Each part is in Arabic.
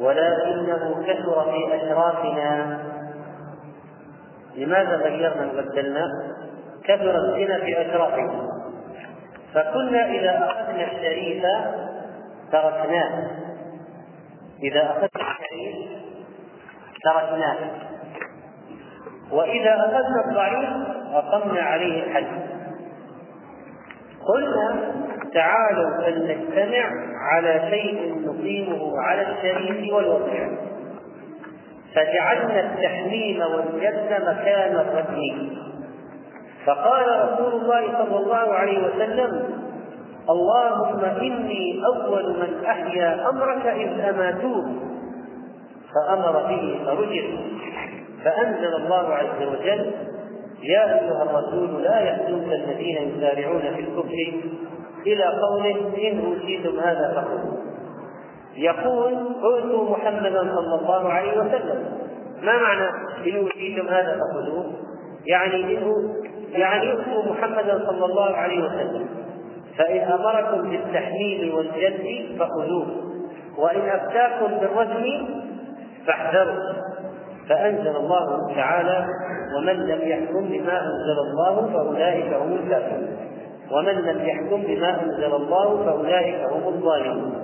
ولكنه كثر في أشرافنا. لماذا غيرنا وبدلنا؟ كثر الزنا في أشرافنا. فكنا إذا أخذنا الشريف تركناه. إذا أخذنا الشريف تركناه. وإذا أخذنا الضعيف أقمنا عليه الحد قلنا تعالوا فلنجتمع على شيء نقيمه على الشريف والوضع فجعلنا التحميم والجد مكان الرجم فقال رسول الله صلى الله عليه وسلم اللهم إني أول من أحيا أمرك إذ أماتوه. فأمر به فرجل فأنزل الله عز وجل يا أيها الرسول لا يحزنك الذين يسارعون في الكفر إلى قوله إن أوتيتم هذا فخذوه يقول أوتوا محمدا صلى الله عليه وسلم. ما معنى إن أوتيتم هذا فخذوه يعني إنه يعني يؤتوا محمدا صلى الله عليه وسلم. فإن أمركم بالتحميل والجد فخذوه. وإن أفتاكم بالرجم فاحذروا. فأنزل الله تعالى ومن لم يحكم بما أنزل الله فأولئك هم الكافرون. ومن لم يحكم بما أنزل الله فأولئك هم الظالمون.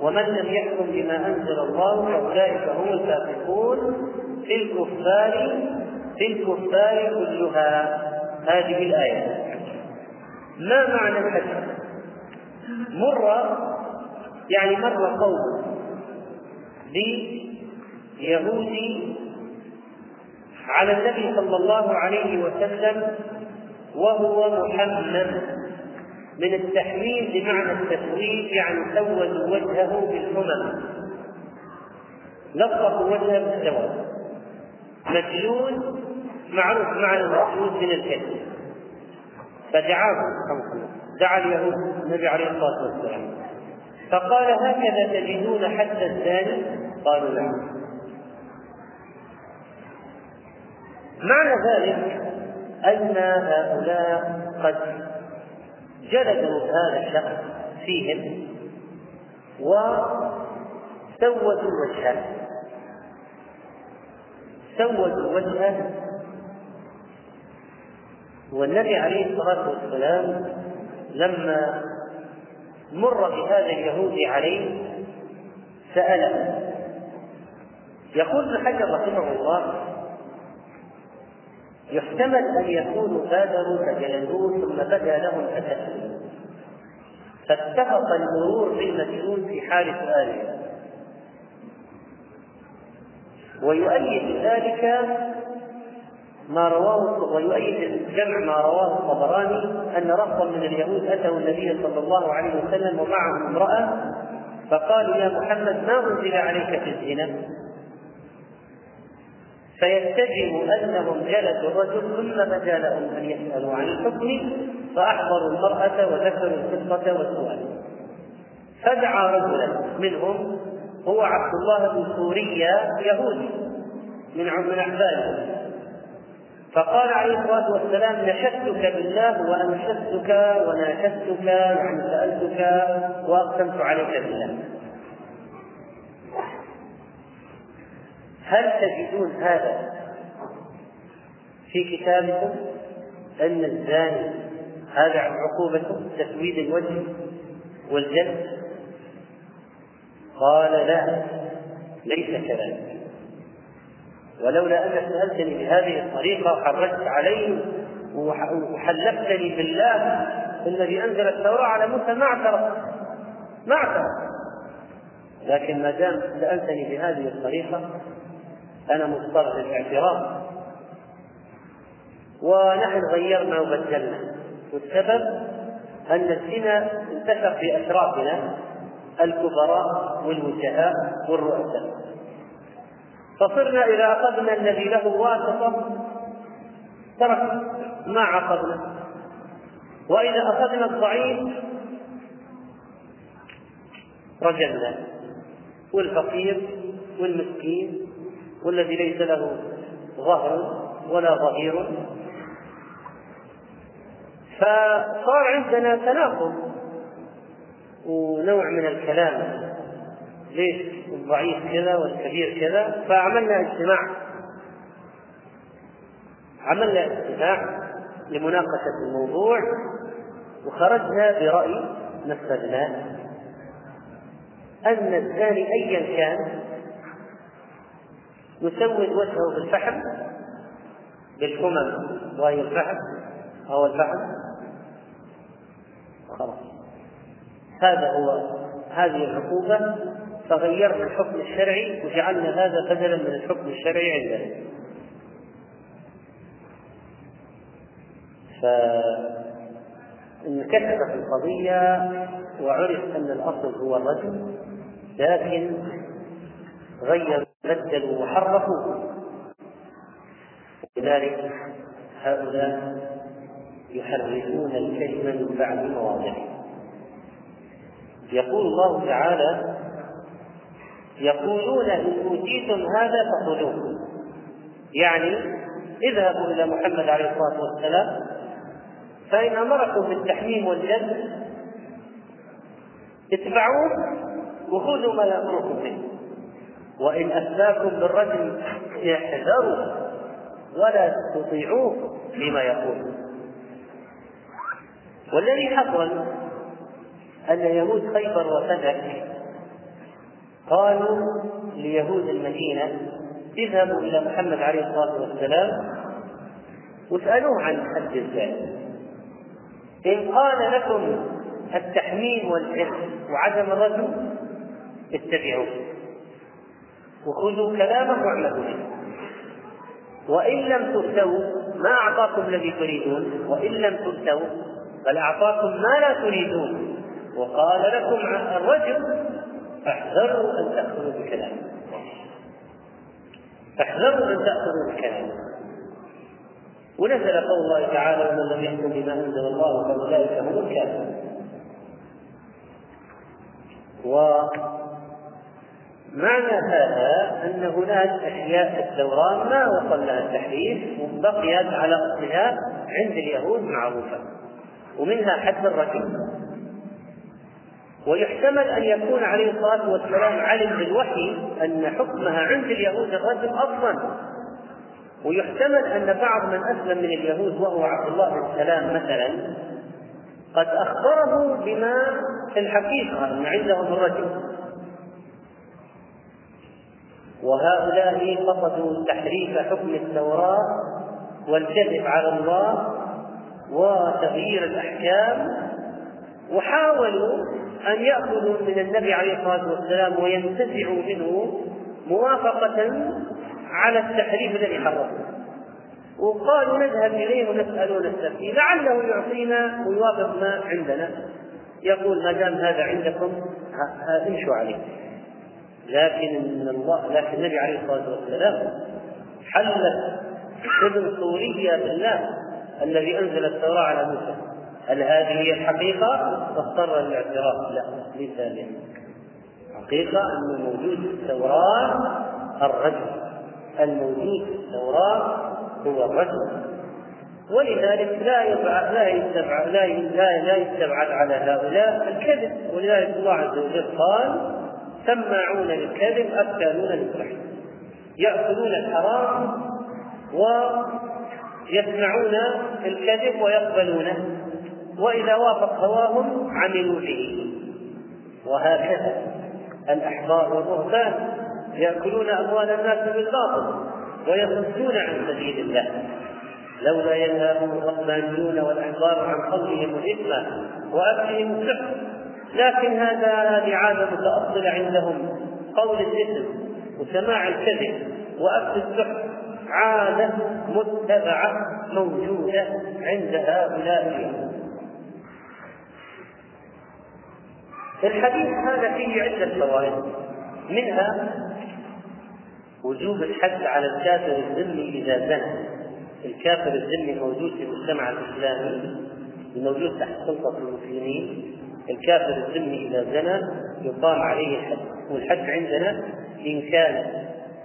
ومن لم يحكم بما أنزل الله فأولئك هم الفاسقون. في الكفار في الكفار كلها. هذه الآية. ما معنى الحديث؟ مر يعني مر قوم بيهودي على النبي صلى الله عليه وسلم وهو محمد. من التحميل بمعنى التسويد يعني سودوا وجهه بالحمم. لطفوا وجهه بالسواد مجلود معروف معنى المجلود من الكذب فدعاه دعا اليهود النبي عليه الصلاة والسلام. فقال هكذا تجدون حتى الزاني؟ قالوا نعم معنى ذلك أن هؤلاء قد جلدوا هذا الشخص فيهم وسودوا وجهه. سودوا وجهه. والنبي عليه الصلاة والسلام لما مر بهذا اليهودي عليه سأله. يقول ابن حجر رحمه الله يحتمل أن يكونوا بادروا فجلدوه ثم بدا لهم التسليم فاتفق المرور بالمجنون في حال سؤاله. ويؤيد ذلك ما رواه ويؤيد جمع ما رواه الطبراني أن رفضا من اليهود أتوا النبي صلى الله عليه وسلم ومعهم امرأة فقالوا يا محمد ما أنزل عليك في الزنا؟ فيتجه أنهم جلسوا الرجل ثم بدا لهم أن يسألوا عن الحكم فأحضروا المرأة وذكروا القصة والسؤال. فدعا رجلا منهم هو عبد الله بن سوريا يهودي من من احبابه فقال عليه الصلاة والسلام نشدتك بالله وانشدتك وناشدتك يعني سألتك وأقسمت عليك بالله. هل تجدون هذا في كتابكم؟ أن الزاني هذا عقوبته تسويد الوجه والجلد قال لا ليس كذلك. ولولا أنك سألتني بهذه الطريقة وحرجت علي وحلفتني بالله الذي أنزل التوراة على موسى ما اعترف ما اعترف. لكن ما دام سألتني بهذه الطريقة أنا مضطر للاعتراف. ونحن غيرنا وبدلنا والسبب أن الزنا انتشر في أشرافنا الكبراء والوجهاء والرؤساء. فصرنا إذا أخذنا الذي له واسطة ترك ما عقدنا. وإذا أخذنا الضعيف رجلنا. والفقير والمسكين والذي ليس له ظهر ولا ظهير. فصار عندنا تناقض ونوع من الكلام. ليش الضعيف كذا والكبير كذا؟ فعملنا اجتماع. عملنا اجتماع لمناقشة الموضوع وخرجنا برأي نفذناه. أن الثاني أيا كان يسود وجهه بالفحم بالكمم وهي الفحم أو الفحم. خلاص. هذا هو هذه العقوبة. فغيرنا الحكم الشرعي وجعلنا هذا بدلا من الحكم الشرعي عندنا. فانكشفت القضية وعرف أن الأصل هو الرجل لكن غيروا بدلوا وحرفوا لذلك هؤلاء يحرفون الكلمة من بعد مواضعه. يقول الله تعالى يقولون إن أوتيتم هذا فخذوه. يعني اذهبوا إلى محمد عليه الصلاة والسلام فإن أمركم بالتحميم والجد اتبعوه وخذوا ما يأمركم به. وإن أتاكم بالرجل احذروا ولا تطيعوه فيما يقول. والذي حصل أن يهود خيبر وفدك قالوا ليهود المدينة اذهبوا إلى محمد عليه الصلاة والسلام واسألوه عن حد الزاد. إن قال لكم التحميم والحفظ وعدم الرجل اتبعوه. وخذوا كلامه واعملوا به. وإن لم تؤتوا ما أعطاكم الذي تريدون. وإن لم تؤتوا بل أعطاكم ما لا تريدون. وقال لكم الرجل فاحذروا أن تأخذوا بكلامه. فاحذروا أن تأخذوا بكلامه. ونزل قول الله تعالى ومن لم يحكم بما أنزل الله فأولئك هم الكافرون ومعنى هذا أن هناك أشياء الدوران ما وصل لها التحريف وبقيت على أصلها عند اليهود معروفة ومنها حد الرجل ويحتمل أن يكون عليه الصلاة والسلام علم بالوحي أن حكمها عند اليهود الرجل أصلا. ويحتمل أن بعض من أسلم من اليهود وهو عبد الله بن سلام مثلا قد أخبره بما في الحقيقة أن عندهم الرجل. وهؤلاء قصدوا تحريف حكم التوراة والكذب على الله وتغيير الأحكام وحاولوا أن يأخذوا من النبي عليه الصلاة والسلام وينتزعوا منه موافقة على التحريف الذي حرمه. وقالوا نذهب إليه ونسأله ونستفتيه لعله يعطينا ويوافق ما عندنا. يقول ما دام هذا عندكم امشوا عليه. لكن إن الله لكن النبي عليه الصلاة والسلام حلت ابن سوريا بالله الذي أنزل التوراة على موسى. هل هذه هي الحقيقة فاضطر للاعتراف لا ليس ذلك حقيقة أنه موجود في التوراة الرجل. الموجود في التوراة هو الرجل. ولذلك لا يبعد لا يستبعد لا لا يستبعد على هؤلاء الكذب. ولذلك الله عز وجل قال سماعون للكذب اكالون للسحر يأكلون الحرام ويسمعون الكذب ويقبلونه. وإذا وافق هواهم عملوا به. وهكذا الأحبار والرهبان يأكلون أموال الناس بالباطل ويصدون عن سبيل الله. لولا ينهاهم الربانيون والأحبار عن قولهم الإثم وأكلهم السحر. لكن هذا هذه عادة متاصله عندهم. قول الاثم وسماع الكذب وأكل السحر عادة متبعة موجودة عند هؤلاء اليهود. الحديث هذا فيه عدة فوائد. منها وجوب الحد على الكافر الذمي إذا زنى. الكافر الذمي الموجود في المجتمع الإسلامي الموجود تحت سلطة المسلمين. الكافر الذمي إذا زنى يقام عليه الحد والحد عندنا إن كان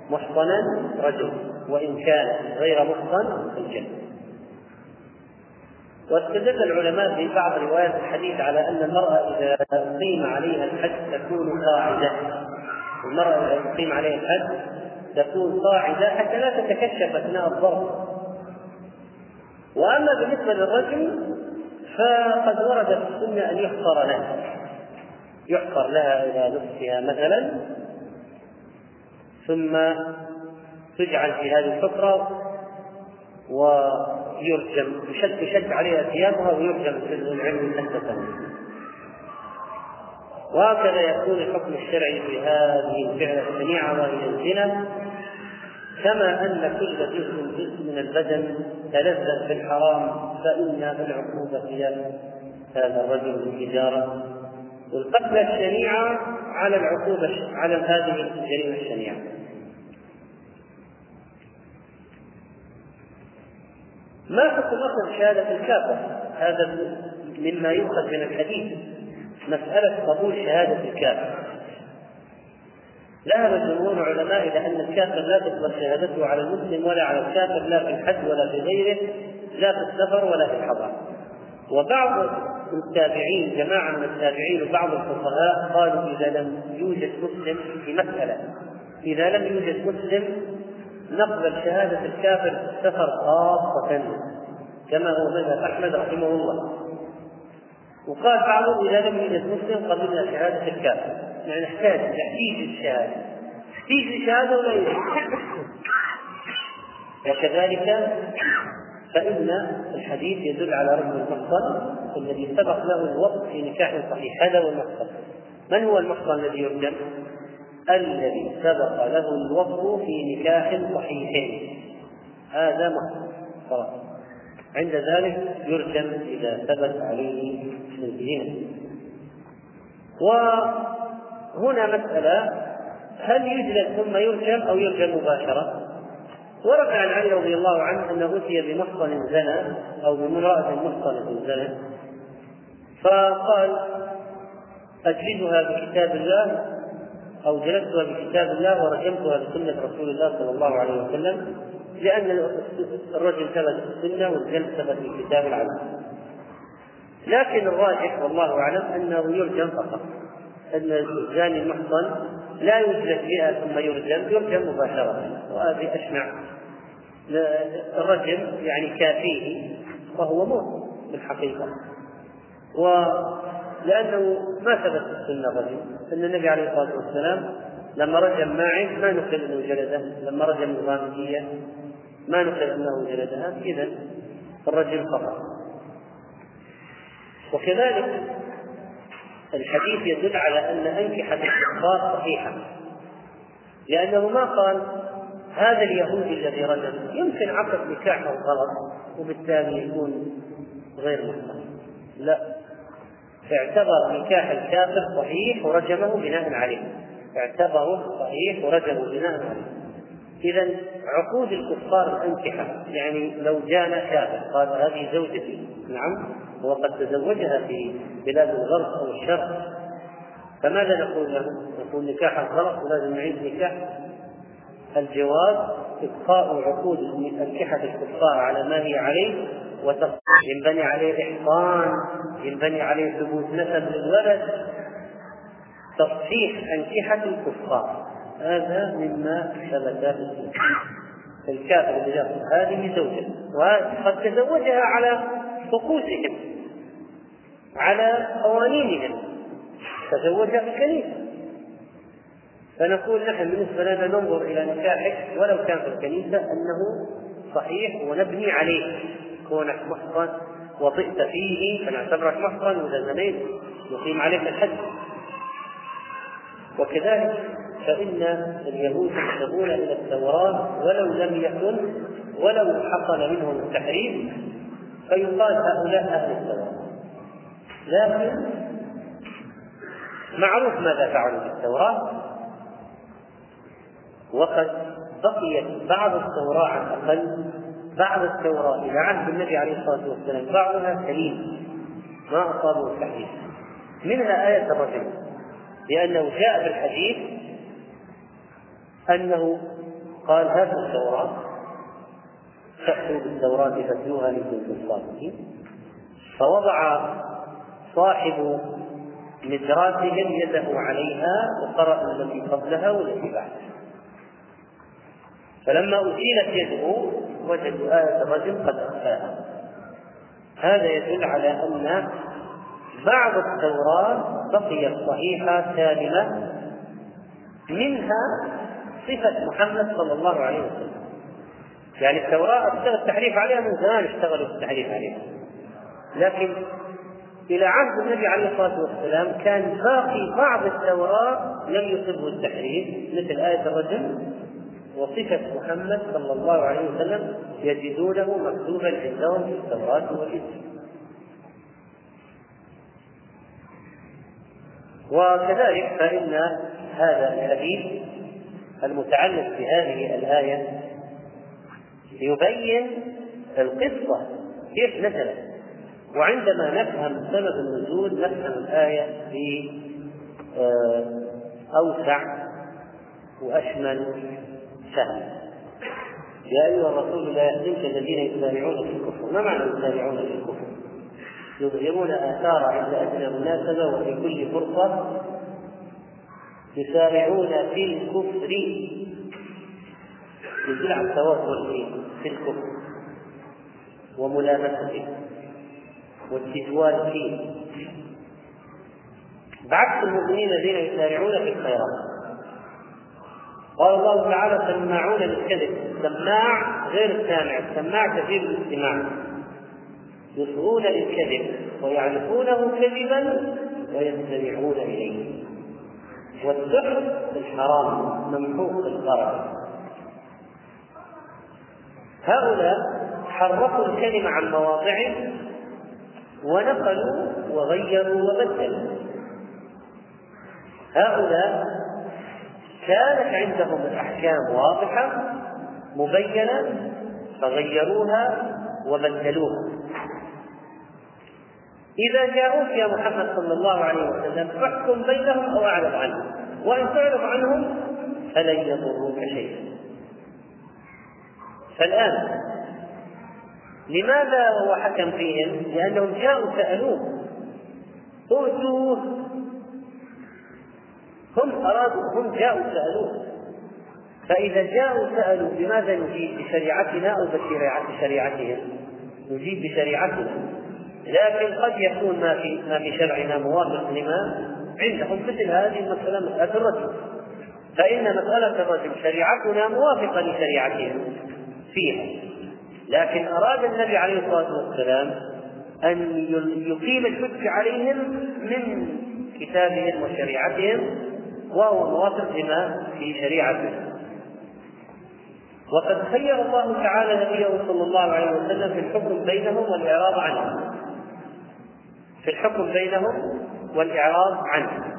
محصنا رجل وإن كان غير محصن الجنة واستدل العلماء في بعض روايات الحديث على أن المرأة إذا أقيم عليها الحد تكون قاعدة. المرأة إذا أقيم عليها الحد تكون قاعدة حتى لا تتكشف أثناء الضرب. وأما بالنسبة للرجل فقد ورد في السنة أن يحفر لها. يحفر لها إلى نصفها مثلا ثم تجعل في هذه الحفره ويرجم يشد تشد عليها ثيابها ويرجم في العلم تحت وهكذا يكون الحكم الشرعي في هذه الفعلة الشنيعة وهي الزنا. كما أن كل جزء جزء من البدن تلذذ بالحرام فإن العقوبة هذا الرجل بالحجارة والقتلى الشنيعة على العقوبة على هذه الجريمة الشنيعة. ما حكم اصل شهادة الكافر؟ هذا مما يؤخذ من الحديث مسألة قبول شهادة الكافر. ذهب جمهور علماء إلى أن الكافر لا تقبل شهادته على المسلم ولا على الكافر لا في الحج ولا في غيره لا في السفر ولا في الحضر. وبعض التابعين جماعة من التابعين وبعض الفقهاء قالوا إذا لم يوجد مسلم في مسألة إذا لم يوجد مسلم نقبل شهادة الكافر في السفر خاصة كما هو مذهب أحمد رحمه الله. وقال بعضهم إذا لم يوجد مسلم قبلنا شهادة الكافر. يعني نحتاج تحتيج الشهادة. تحتيج الشهادة ولا وكذلك فإن الحديث يدل على رجل المحصن الذي سبق له الوقت في نكاح صحيح. هذا هو المحصن من هو المحصن الذي يرجم؟ الذي سبق له الوضع في نكاح صحيح هذا محرم خلاص عند ذلك يرجم إذا ثبت عليه الزنا وهنا مسألة هل يجلد ثم يرجم أو يرجم مباشرة؟ ورد عن علي رضي الله عنه أنه أتي بمحصن زنى أو بامرأة محصنة زنى. فقال أجلدها بكتاب الله أو جلستها بكتاب الله ورجمتها بسنة رسول الله صلى الله عليه وسلم لأن الرجل ثبت في السنة والجلد ثبت في كتاب العدل لكن الراجح والله أعلم أنه يرجم فقط. الزاني المحصن لا يجلد بها ثم يرجم يرجم مباشرة وهذه أشنع. الرجم يعني كافيه وهو موت بالحقيقة لأنه ما ثبت في السنة رجم أن النبي عليه الصلاة والسلام لما رجم ماعز ما نقل أنه جلده لما رجم الغامدية ما نقل أنه جلدها إذا الرجل خطأ وكذلك الحديث يدل على أن أنكحة الكفار صحيحة. لأنه ما قال هذا اليهودي الذي رجم يمكن عقد نكاحه غلط وبالتالي يكون غير محرم. لا. اعتبر نكاح الكافر صحيح ورجمه بناء عليه. اعتبره صحيح ورجمه بناء عليه. إذا عقود الكفار الأنكحة يعني لو جانا كافر قال هذه زوجتي. نعم وقد تزوجها في بلاد الغرب أو الشرق. فماذا نقول له؟ نقول نكاح غلط ولازم نعيد نكاح. الجواز إبقاء عقود أنكحة الكفار على ما هي عليه ينبني عليه إحصان ينبني عليه ثبوت نسب للولد. تصحيح أنكحة الكفار. هذا مما ثبت في الكافر اللي هذه زوجة. وقد تزوجها على طقوسهم على قوانينهم. تزوجها في الكنيسة فنقول نحن بالنسبة لنا ننظر إلى نكاحك ولو كان في الكنيسة أنه صحيح ونبني عليه. كونك محصن وطئت فيه فنعتبرك محصن واذا زنيت نقيم عليك الحد وكذلك فإن اليهود يكتبون إلى التوراة ولو لم يكن ولو حصل منهم التحريم فيقال هؤلاء أهل التوراة. لكن معروف ماذا فعلوا بالتوراة؟ وقد بقيت بعض التوراة على الأقل بعد التوراة إلى عهد النبي عليه الصلاة والسلام بعضها سليم ما أصابه التحديث منها آية الرجل لأنه جاء في الحديث أنه قال هذه التوراة فأتوا بالتوراة فاتلوها كنتم صادقين فوضع صاحب مدراتهم يده عليها وقرأ التي قبلها والتي بعدها. فلما أزيلت يده وجدوا آية الرجل قد أخفاها. هذا يدل على أن بعض التوراة بقيت صحيحة سالمة منها صفة محمد صلى الله عليه وسلم. يعني التوراة اشتغل التحريف عليها من زمان اشتغلوا التحريف عليها. لكن إلى عهد النبي عليه الصلاة والسلام كان باقي بعض التوراة لم يصبه التحريف مثل آية الرجل وصفة محمد صلى الله عليه وسلم يجدونه مكتوبا عندهم في التوراة والإنجيل. وكذلك فإن هذا الحديث المتعلق بهذه الآية يبين القصة كيف نزلت. وعندما نفهم سبب النزول نفهم الآية في آه، أوسع وأشمل فهم يا أيها الرسول لا يحزنك الذين يسارعون في الكفر. ما معنى يسارعون في الكفر؟ يظهرون آثار عند أدنى مناسبة وفي كل فرصة يسارعون في الكفر. يدل على التوغل في الكفر وملامسته والتجوال فيه. بعكس المؤمنين الذين يسارعون في الخيرات. قال الله تعالى سماعون للكذب. سماع غير السامع السماع كثير الاستماع. يصغون للكذب ويعرفونه كذبا ويستمعون إليه. والسحر الحرام ممحوق القرع هؤلاء حرفوا الكلمة عن مواضعه ونقلوا وغيروا وبدلوا. هؤلاء كانت عندهم الأحكام واضحة مبينة فغيروها وبدلوها. إذا جاءوك يا محمد صلى الله عليه وسلم فاحكم بينهم أو أعرض عنهم. وإن تعرض عنهم فلن يضروك شيئا. فالآن لماذا هو حكم فيهم؟ لأنهم جاءوا سألوه. أوتوا هم أرادوا هم جاءوا سألوه. فإذا جاءوا سألوا بماذا نجيب بشريعتنا أو بشريعة شريعتهم؟ نجيب بشريعتنا. لكن قد يكون ما في ما في شرعنا موافق لما عندهم مثل هذه المسألة مسألة الرجل. فإن مسألة الرجل شريعتنا موافقة لشريعتهم فيها. لكن أراد النبي عليه الصلاة والسلام أن يقيم الحجة عليهم من كتابهم وشريعتهم وهو موافق لما في شريعتهم وقد خير الله تعالى نبيه صلى الله عليه وسلم في الحكم بينهم والإعراض عنهم. في الحكم بينهم والإعراض عنه.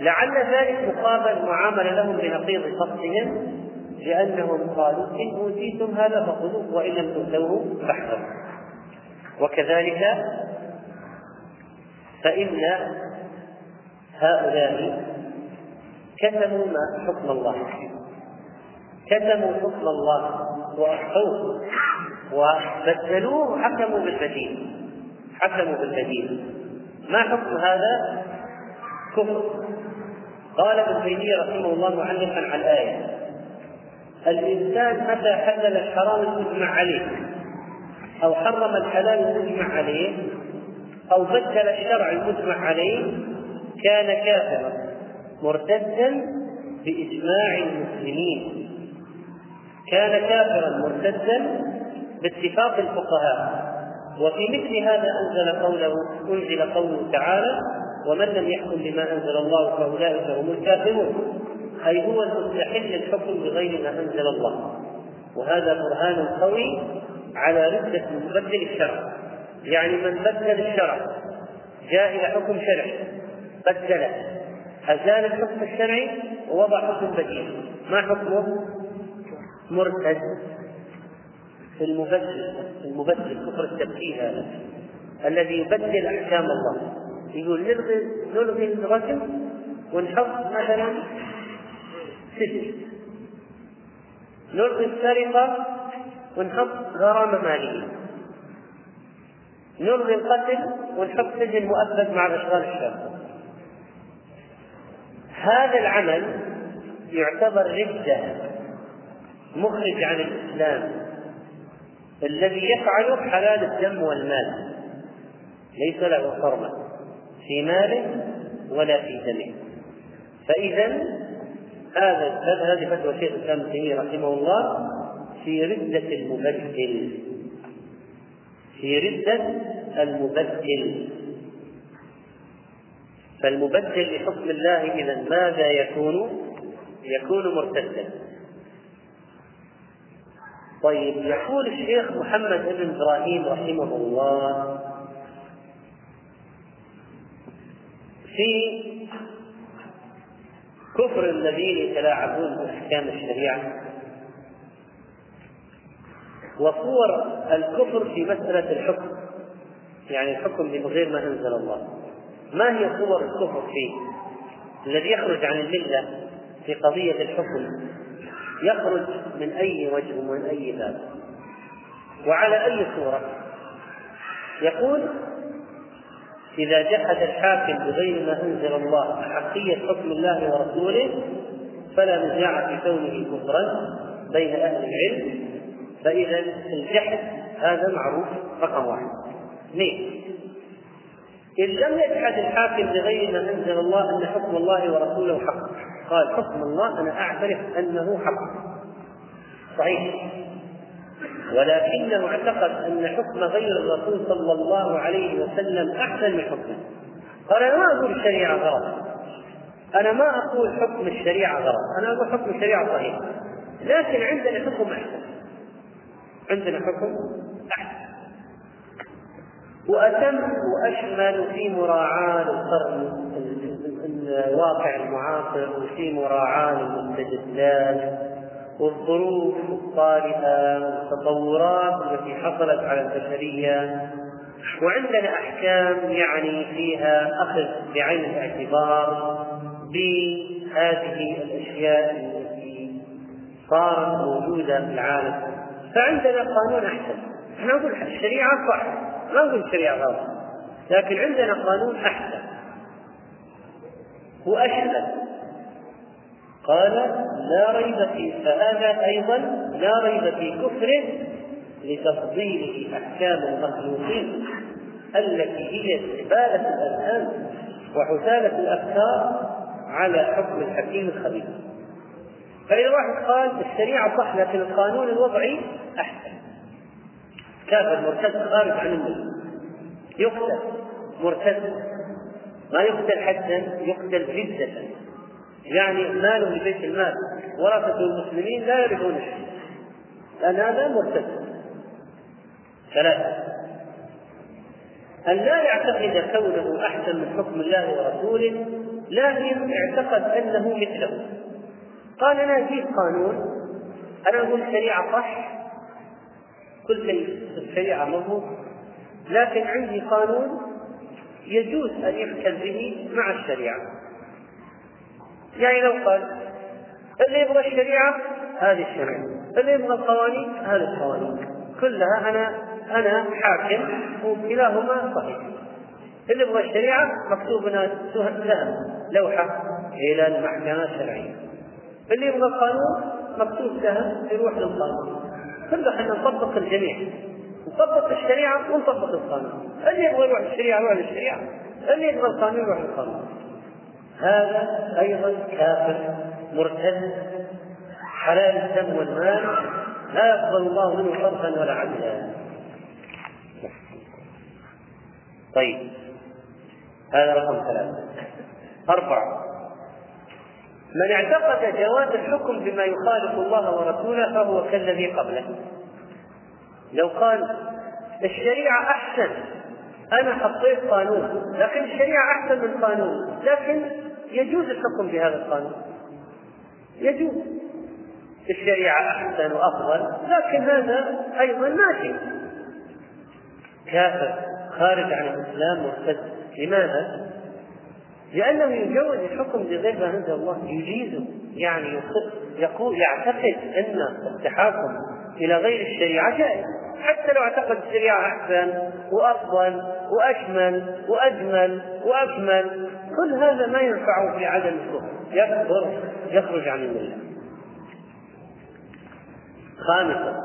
لعل ذلك مقابل معاملة لهم بنقيض قصدهم لأنهم قالوا إن أوتيتم هذا فخذوه وإن لم تؤتوه فاحذروا. وكذلك فإن هؤلاء كتموا ما حكم الله. كتموا حكم الله وأخفوه وبدلوه حكموا بالبديل. حكموا بالبديل ما حكم هذا؟ كفر. قال ابن تيمية رحمه الله معلقا على الآية. الإنسان متى حلل الحرام المجمع عليه؟ أو حرم الحلال المجمع عليه؟ أو بدل الشرع المجمع عليه؟ كان كافرا. مرتدا بإجماع المسلمين. كان كافرا مرتدا باتفاق الفقهاء. وفي مثل هذا أنزل قوله أنزل قوله تعالى ومن لم يحكم بما أنزل الله فأولئك هم الكافرون أي هو المستحل الحكم بغير ما أنزل الله. وهذا برهان قوي على ردة مبدل الشرع. يعني من بدل الشرع جاء إلى حكم شرعي بدله. أزال الحكم الشرعي ووضع حكم بديل. ما حكمه؟ مرتد. في المبدل المبدل كفر التبديل هذا. الذي يبدل أحكام الله. يقول نلغي نلغي الرجم ونحط مثلا سجن. نلغي السرقة ونحط غرامة مالية. نلغي القتل ونحط سجن مؤبد مع الأشغال الشاقه هذا العمل يعتبر ردة مخرج عن الإسلام. الذي يفعله حلال الدم والمال. ليس له حرمه في ماله ولا في دمه. فإذا هذا هذه فتوى شيخ الإسلام ابن تيمية رحمه الله في ردة المبدل. في ردة المبدل. فالمبدل لحكم الله إذا ماذا يكون؟ يكون مرتدا. طيب يقول الشيخ محمد بن إبراهيم رحمه الله في كفر الذين يتلاعبون باحكام الشريعة وصور الكفر في مسألة الحكم يعني الحكم بغير ما أنزل الله. ما هي صور الكفر فيه؟ الذي يخرج عن الملة في قضية الحكم. يخرج من أي وجه ومن أي باب. وعلى أي صورة؟ يقول إذا جحد الحاكم بغير ما أنزل الله أحقية حكم الله ورسوله فلا نزاع في كونه كفرا بين أهل العلم. فإذا الجحد هذا معروف رقم واحد. اثنين إن لم يجحد الحاكم بغير ما أنزل الله أن حكم الله ورسوله حق قال حكم الله أنا أعترف أنه حق. صحيح. ولكنه اعتقد أن حكم غير الرسول صلى الله عليه وسلم أحسن من حكمه. قال أنا ما أقول الشريعة غلط. أنا ما أقول حكم الشريعة غلط. أنا أقول حكم الشريعة صحيح. لكن عندنا حكم أحسن. عندنا حكم أحسن. وأتم وأشمل في مراعاة القرن الواقع المعاصر وفي مراعاة المستجدات والظروف الطارئة والتطورات التي حصلت على البشرية. وعندنا أحكام يعني فيها أخذ بعين الاعتبار بهذه الأشياء التي صارت موجودة في العالم. فعندنا قانون أحسن. نقول الشريعة صح. ما نقول الشريعة غلط. لكن عندنا قانون أحسن. وأشمل قال لا ريب في فهذا أيضا لا ريب في كفره لتفضيله أحكام المخلوقين التي هي زبالة الأذهان وحثالة الأفكار على حكم الحكيم الخبير. فإذا واحد قال الشريعة صح لكن القانون الوضعي أحسن. كافر مرتد خارج عن المله يقتل مرتد. ما يقتل حدا يقتل جدة يعني ماله لبيت المال. ورثة المسلمين لا يرثون شيء لأن هذا مرتد. ثلاثة. أن لا يعتقد كونه أحسن من حكم الله ورسوله لكن اعتقد أنه مثله. قال أنا أجيب قانون. أنا أقول الشريعة صح. كل الشريعة مضبوط لكن عندي قانون يجوز أن يحكم به مع الشريعة. يعني لو قال اللي يبغى الشريعة هذه الشريعة اللي يبغى القوانين هذه القوانين. كلها أنا أنا حاكم وكلاهما صحيح. اللي يبغى الشريعة مكتوب لها لوحة إلى المحكمة الشرعية. اللي يبغى القانون مكتوب لها يروح للقانون. كله إحنا نطبق الجميع. نطبق الشريعة ونطبق القانون. اللي يبغى يروح للشريعة يروح للشريعة اللي يبغى القانون يروح للقانون هذا أيضا كافر مرتد حلال الدم والمال لا يقبل الله منه صرفا ولا عدلا طيب. هذا رقم ثلاثة. أربعة. من اعتقد جواز الحكم بما يخالف الله ورسوله فهو كالذي قبله. لو قال الشريعة أحسن. أنا حطيت قانون لكن الشريعة أحسن من قانون. لكن يجوز الحكم بهذا القانون. يجوز. الشريعة أحسن وأفضل لكن هذا أيضا ماشي كافر خارج عن الإسلام مرتد لماذا؟ لأنه يجوز الحكم بغير ما أنزل الله يجيزه. يعني يقول يعتقد أن التحاكم إلى غير الشريعة جائز. حتى لو اعتقد الشريعة أحسن وأفضل وأشمل وأجمل وأكمل كل هذا ما ينفعه في عدم الكفر. يكفر يخرج عن الملة. خامسا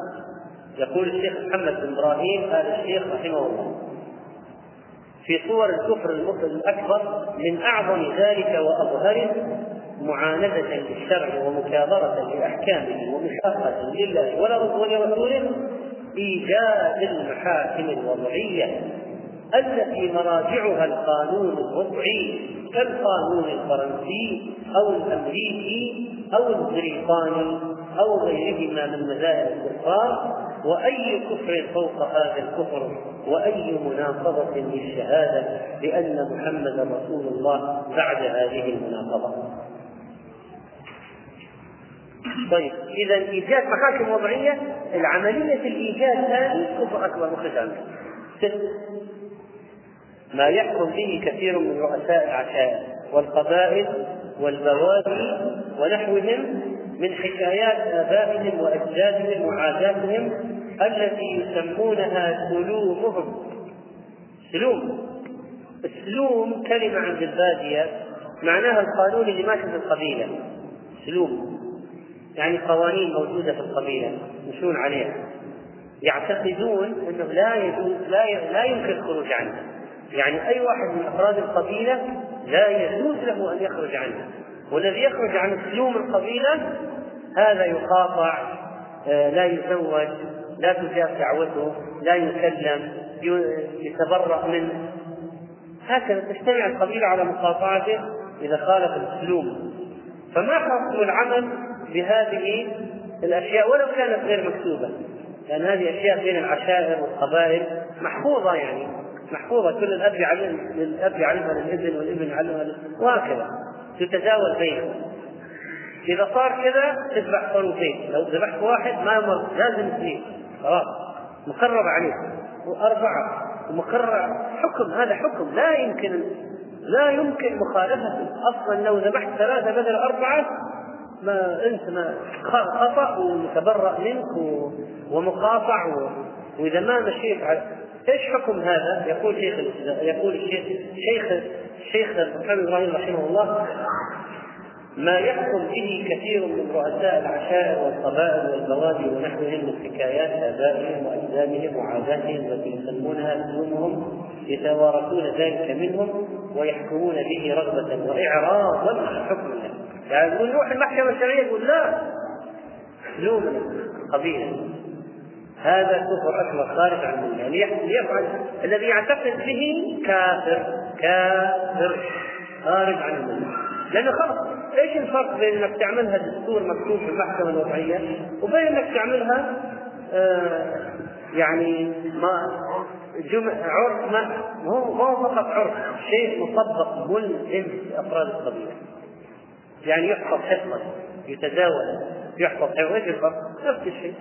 يقول الشيخ محمد بن إبراهيم آل الشيخ رحمه الله في صور الكفر الأكبر من أعظم ذلك وأظهره معاندة للشرع ومكابرة لأحكامه ومشاقة لله ولرسوله إيجاد المحاكم الوضعية التي مراجعها القانون الوضعي كالقانون الفرنسي أو الأمريكي أو البريطاني أو غيرهما من مذاهب الكفار وأي كفر فوق هذا الكفر وأي مناقضة للشهادة بأن محمدا رسول الله بعد هذه المناقضة. طيب إذا إيجاد محاكم وضعية العملية الإيجاد هذه كفر مخرج عنه ما يحكم به كثير من رؤساء العشائر والقبائل والبوادي ونحوهم من حكايات آبائهم وأجدادهم وعاداتهم التي يسمونها سلومهم. سلوم. السلوم كلمة عند البادية معناها القانون اللي ماشي في القبيلة. سلوم. يعني قوانين موجودة في القبيلة يمشون عليها. يعتقدون أنه لا يجوز لا لا يمكن الخروج عنها. يعني أي واحد من أفراد القبيلة لا يجوز له أن يخرج عنها. والذي يخرج عن سلوم القبيلة هذا يقاطع آه، لا يزوج لا تجاب دعوته لا يسلم يتبرأ منه. هكذا تجتمع القبيلة على مقاطعته إذا خالف السلوم. فما حكم العمل بهذه الأشياء ولو كانت غير مكتوبة. لأن هذه أشياء بين العشائر والقبائل محفوظة يعني محفوظة. كل الأب يعلم الأب يعلمها للإبن والإبن يعلمها وهكذا. تتداول بينهم. إذا صار كذا تذبح صاروخين لو ذبحت واحد ما يمر لازم اثنين. خلاص. مقرر عليه وأربعة. ومقرر. حكم. هذا حكم. لا يمكن لا يمكن مخالفته أصلا لو ذبحت ثلاثة بدل أربعة ما انت ما خطأ ومتبرأ منك ومقاطع وإذا ما مشيت إيش حكم هذا؟ يقول شيخ يقول الشيخ شيخ شيخ محمد إبراهيم رحمه الله ما يحكم به كثير من رؤساء العشائر والقبائل والبوادي ونحوهم من حكايات آبائهم وأجدادهم وعاداتهم التي يسمونها سلومهم يتوارثون ذلك منهم ويحكمون به رغبة واعراضا عن حكم الله يعني نروح المحكمة الشرعية يقول لا. لومنا قبيلة. هذا كفر أكبر خارج عن يعني ليفعل الذي يعتقد به كافر. كافر خارج عن المله لأنه خلص إيش الفرق بين إنك تعملها دستور مكتوب في المحكمة الوضعية وبين إنك تعملها آه يعني ما جمع عرف ما هو ما هو فقط عرف. شيء مطبق ملزم لافراد القبيلة. يعني يحفظ حفظا يتداول يحفظ حفظا إيش الفرق؟ نفس الشيء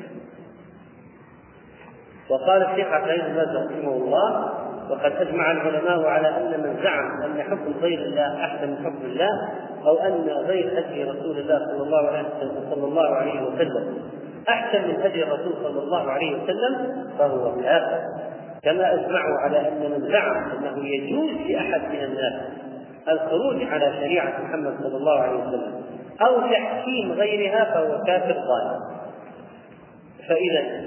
وقال الشيخ عبد العزيز بن رحمه الله وقد أجمع العلماء على أن من زعم أن حكم غير الله أحسن من حكم الله أو أن غير هدي رسول الله صلى الله عليه وسلم صلى الله عليه وسلم أحسن من هدي الرسول صلى الله عليه وسلم فهو كافر كما أجمعوا على أن من زعم أنه يجوز لأحد من الناس الخروج على شريعة محمد صلى الله عليه وسلم أو تحكيم غيرها فهو كافر ظالم. فإذا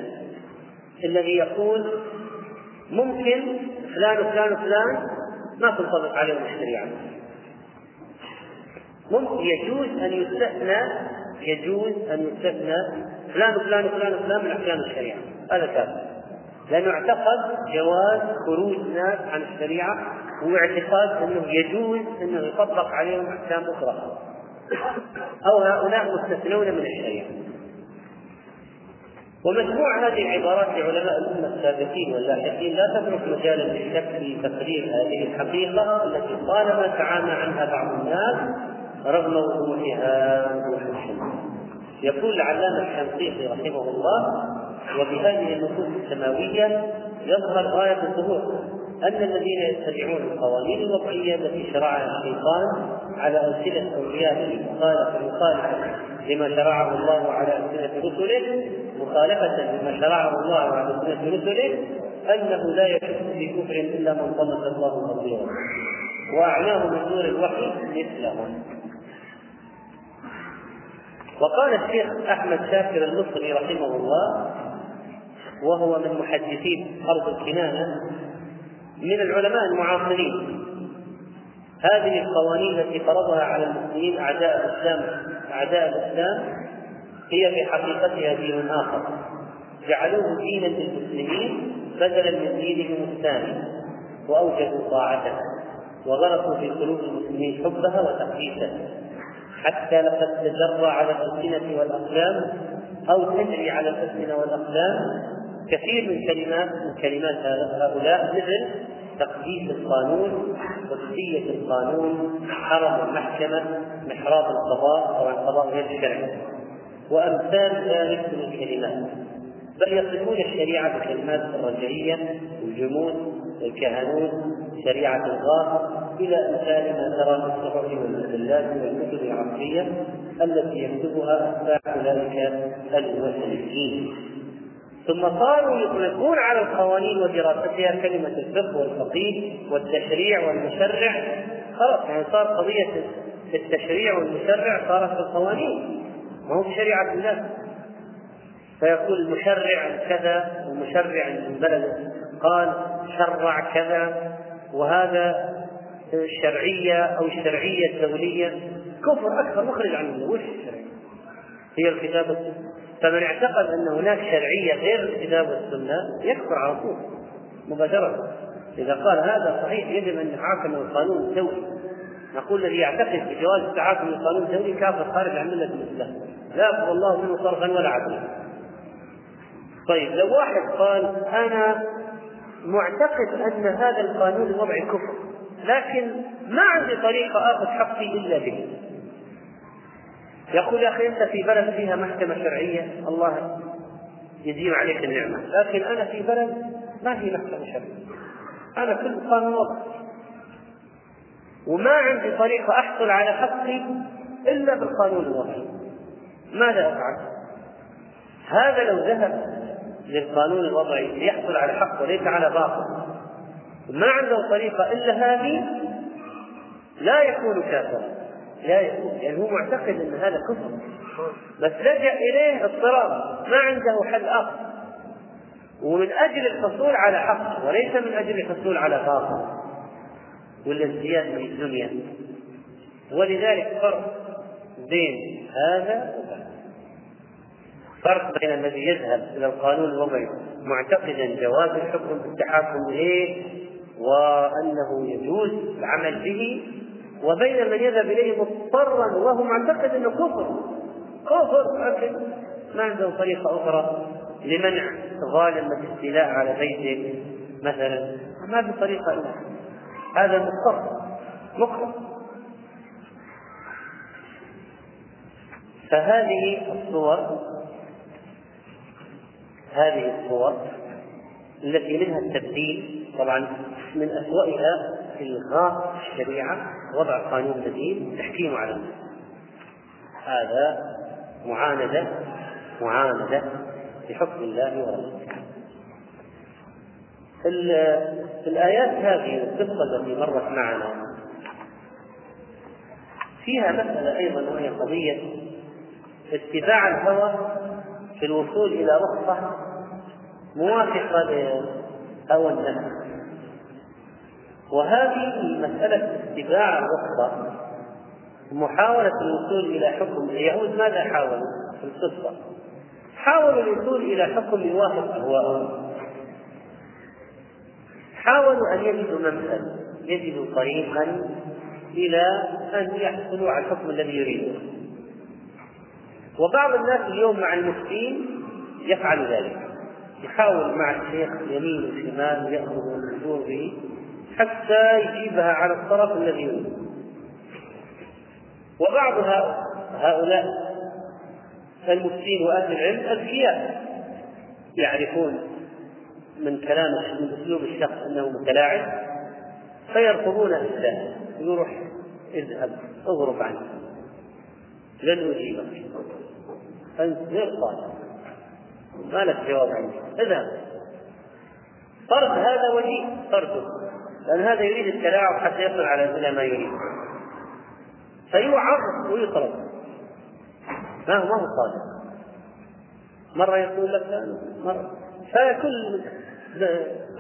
الذي يقول ممكن فلان وفلان وفلان ما تنطبق عليهم الشريعة. ممكن يجوز أن يستثنى يجوز أن يستثنى فلان وفلان وفلان وفلان من أحكام الشريعة. هذا كافر. لأنه اعتقد جواز خروج ناس عن الشريعة هو اعتقاد أنه يجوز أنه يطبق عليهم أحكام أخرى. أو هؤلاء مستثنون من الشريعة. ومجموع هذه العبارات لعلماء الأمة السابقين واللاحقين لا تترك مجالا للشك في تقرير هذه الحقيقة التي طالما تعامى عنها بعض الناس رغم وضوحها وضوح الشمس يقول العلامة الشنقيطي رحمه الله وبهذه النصوص السماوية يظهر غاية الظهور. أن الذين يتبعون القوانين الوضعية التي شرعها الشيطان على ألسنة أوليائه مخالفة مخالفة لما شرعه الله على ألسنة رسله مخالفة لما شرعه الله على ألسنة رسله أنه لا يشك في كفر إلا من طمس الله بصيره وأعلاه من نور الوحي مثلهم وقال الشيخ أحمد شاكر المصري رحمه الله وهو من محدثين أرض الكنانة من العلماء المعاصرين. هذه القوانين التي فرضها على المسلمين أعداء الإسلام أعداء الإسلام هي في حقيقتها دين آخر. جعلوه دينا للمسلمين بدلا من دينهم الثاني وأوجبوا طاعته وغرسوا في قلوب المسلمين حبها وتقديسها. حتى لقد تجرى على الألسنة والأقلام أو تجري على الألسنة والأقلام كثير من كلمات من كلمات هؤلاء مثل تقديس القانون قدسية القانون حرم المحكمة محراب القضاء أو القضاء غير الشرعي. وأمثال ذلك من الكلمات. بل يصفون الشريعة بكلمات الرجعية والجمود والكهنوت شريعة الغار إلى أمثال ما ترى في الصحف والمجلات والكتب العصرية التي يكتبها أتباع أولئك المسلمين ثم صاروا يطلقون على القوانين ودراستها كلمة الفقه والفقيه والتشريع والمشرع. خلاص يعني صار قضية التشريع والمشرع صارت في القوانين. ما هو بشريعة الله فيقول المشرع كذا المشرع من بلد قال شرع كذا وهذا الشرعية أو الشرعية الدولية. كفر أكبر مخرج عن الله وش الشرعية؟ هي الكتاب والسنة فمن اعتقد أن هناك شرعية غير الكتاب والسنة يكفر على طول مباشرة. إذا قال هذا صحيح يجب أن نتحاكم القانون الدولي. نقول الذي يعتقد بجواز التعاقد القانون الدولي كافر خارج عن ملة الإسلام. لا يقبل الله منه صرفا ولا عدلا. طيب لو واحد قال أنا معتقد أن هذا القانون الوضعي كفر لكن ما عندي طريقة آخذ حقي إلا به. يقول يا أخي أنت في بلد فيها محكمة شرعية الله يديم عليك النعمة. لكن أنا في بلد ما في محكمة شرعية. أنا كل قانون وضع وما عندي طريقة أحصل على حقي إلا بالقانون الوضعي ماذا أفعل؟ هذا لو ذهب للقانون الوضعي ليحصل على حق وليس على باطل. ما عنده طريقة إلا هذه؟ لا يكون كافرا. لا يكون لأنه يعني هو معتقد أن هذا كفر. بس لجأ إليه اضطراب ما عنده حل آخر. ومن أجل الحصول على حق وليس من أجل الحصول على باطل ولا ازدياد من الدنيا. ولذلك فرق بين هذا فرق بين الذي يذهب إلى القانون الوضعي معتقدا جواز الحكم بالتحاكم إليه وأنه يجوز العمل به وبين من يذهب إليه مضطرا وهو معتقد إنه كفر. كفر لكن ما عنده طريقة أخرى لمنع ظالم الاستيلاء على بيته مثلا. ما في طريقة إلا هذا مضطر مكره. فهذه الصور هذه الصور التي منها التبديل طبعا من أسوأها إلغاء الشريعة. وضع قانون جديد تحكيمه على الناس. هذا معاندة معاندة لحكم الله ورسوله. الآيات هذه القصة التي مرت معنا فيها مسألة أيضا وهي قضية اتباع الهوى في الوصول إلى رخصة موافقة لهوى النفس. وهذه مسألة اتباع الرخصة محاولة الوصول إلى حكم اليهود ماذا حاولوا في القصة؟ حاولوا الوصول إلى حكم يوافق أهواءهم حاولوا أن يجدوا ممثل يجدوا طريقا إلى أن يحصلوا على الحكم الذي يريدونه وبعض الناس اليوم مع المفتين يفعل ذلك. يحاول مع الشيخ يمين وشمال يأخذ ويدور به. حتى يجيبها على الطرف الذي يريد. وبعض هؤلاء المفتين وأهل العلم أذكياء يعرفون من كلام من أسلوب الشخص أنه متلاعب فيرفضون الإسلام. يروح اذهب اغرب عني لن أجيبك. أنت غير صالح ما لك جواب عندي اذهب. طرد هذا وجيه. طرده. لأن هذا يريد التلاعب حتى يصل على إلى ما يريد. فيوعظ ويطرد. ما هو ما هو صادق. مرة يقول لك مرة. فكل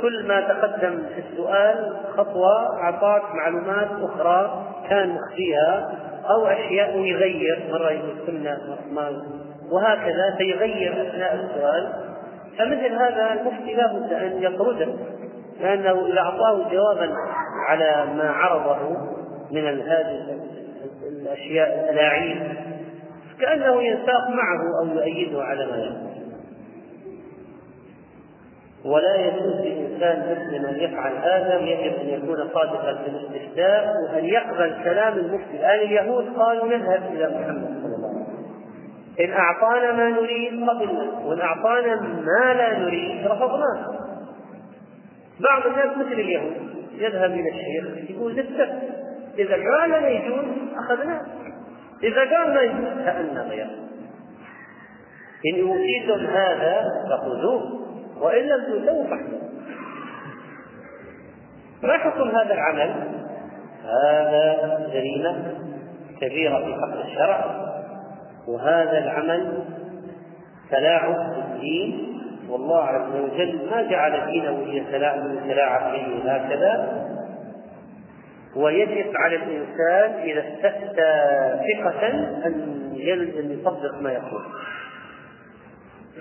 كل ما تقدم في السؤال خطوة أعطاك معلومات أخرى كان مخفيها أو أشياء يغير. مرة يقول كنا ما وهكذا فيغير أثناء السؤال. فمثل هذا المفتي لا بد أن يطرده. لأنه إذا أعطاه جوابا على ما عرضه من هذه الأشياء الألاعيب كأنه ينساق معه أو يؤيده على ما يقول. ولا يجوز لإنسان مسلم أن يفعل هذا يجب أن يكون صادقا في الاستفتاء وأن يقبل كلام المفتي. الآن اليهود قالوا نذهب إلى محمد صلى الله عليه وسلم. إن أعطانا ما نريد قبلنا وإن أعطانا ما لا نريد رفضناه. بعض الناس مثل اليهود يذهب إلى الشيخ يقول للسبت إذا قال لا يجوز أخذناه. إذا قال لا يجوز كأن غيره إن أوتيتم هذا فخذوه وإن لم تؤتوا فاحذروا. ما حكم هذا العمل؟ هذا جريمة كبيرة في حق الشرع وهذا العمل تلاعب بالدين والله عز وجل ما جعل دينه يتلاعب به هكذا. ويجب على الإنسان إذا استفتى ثقة أن يصدق ما يقول.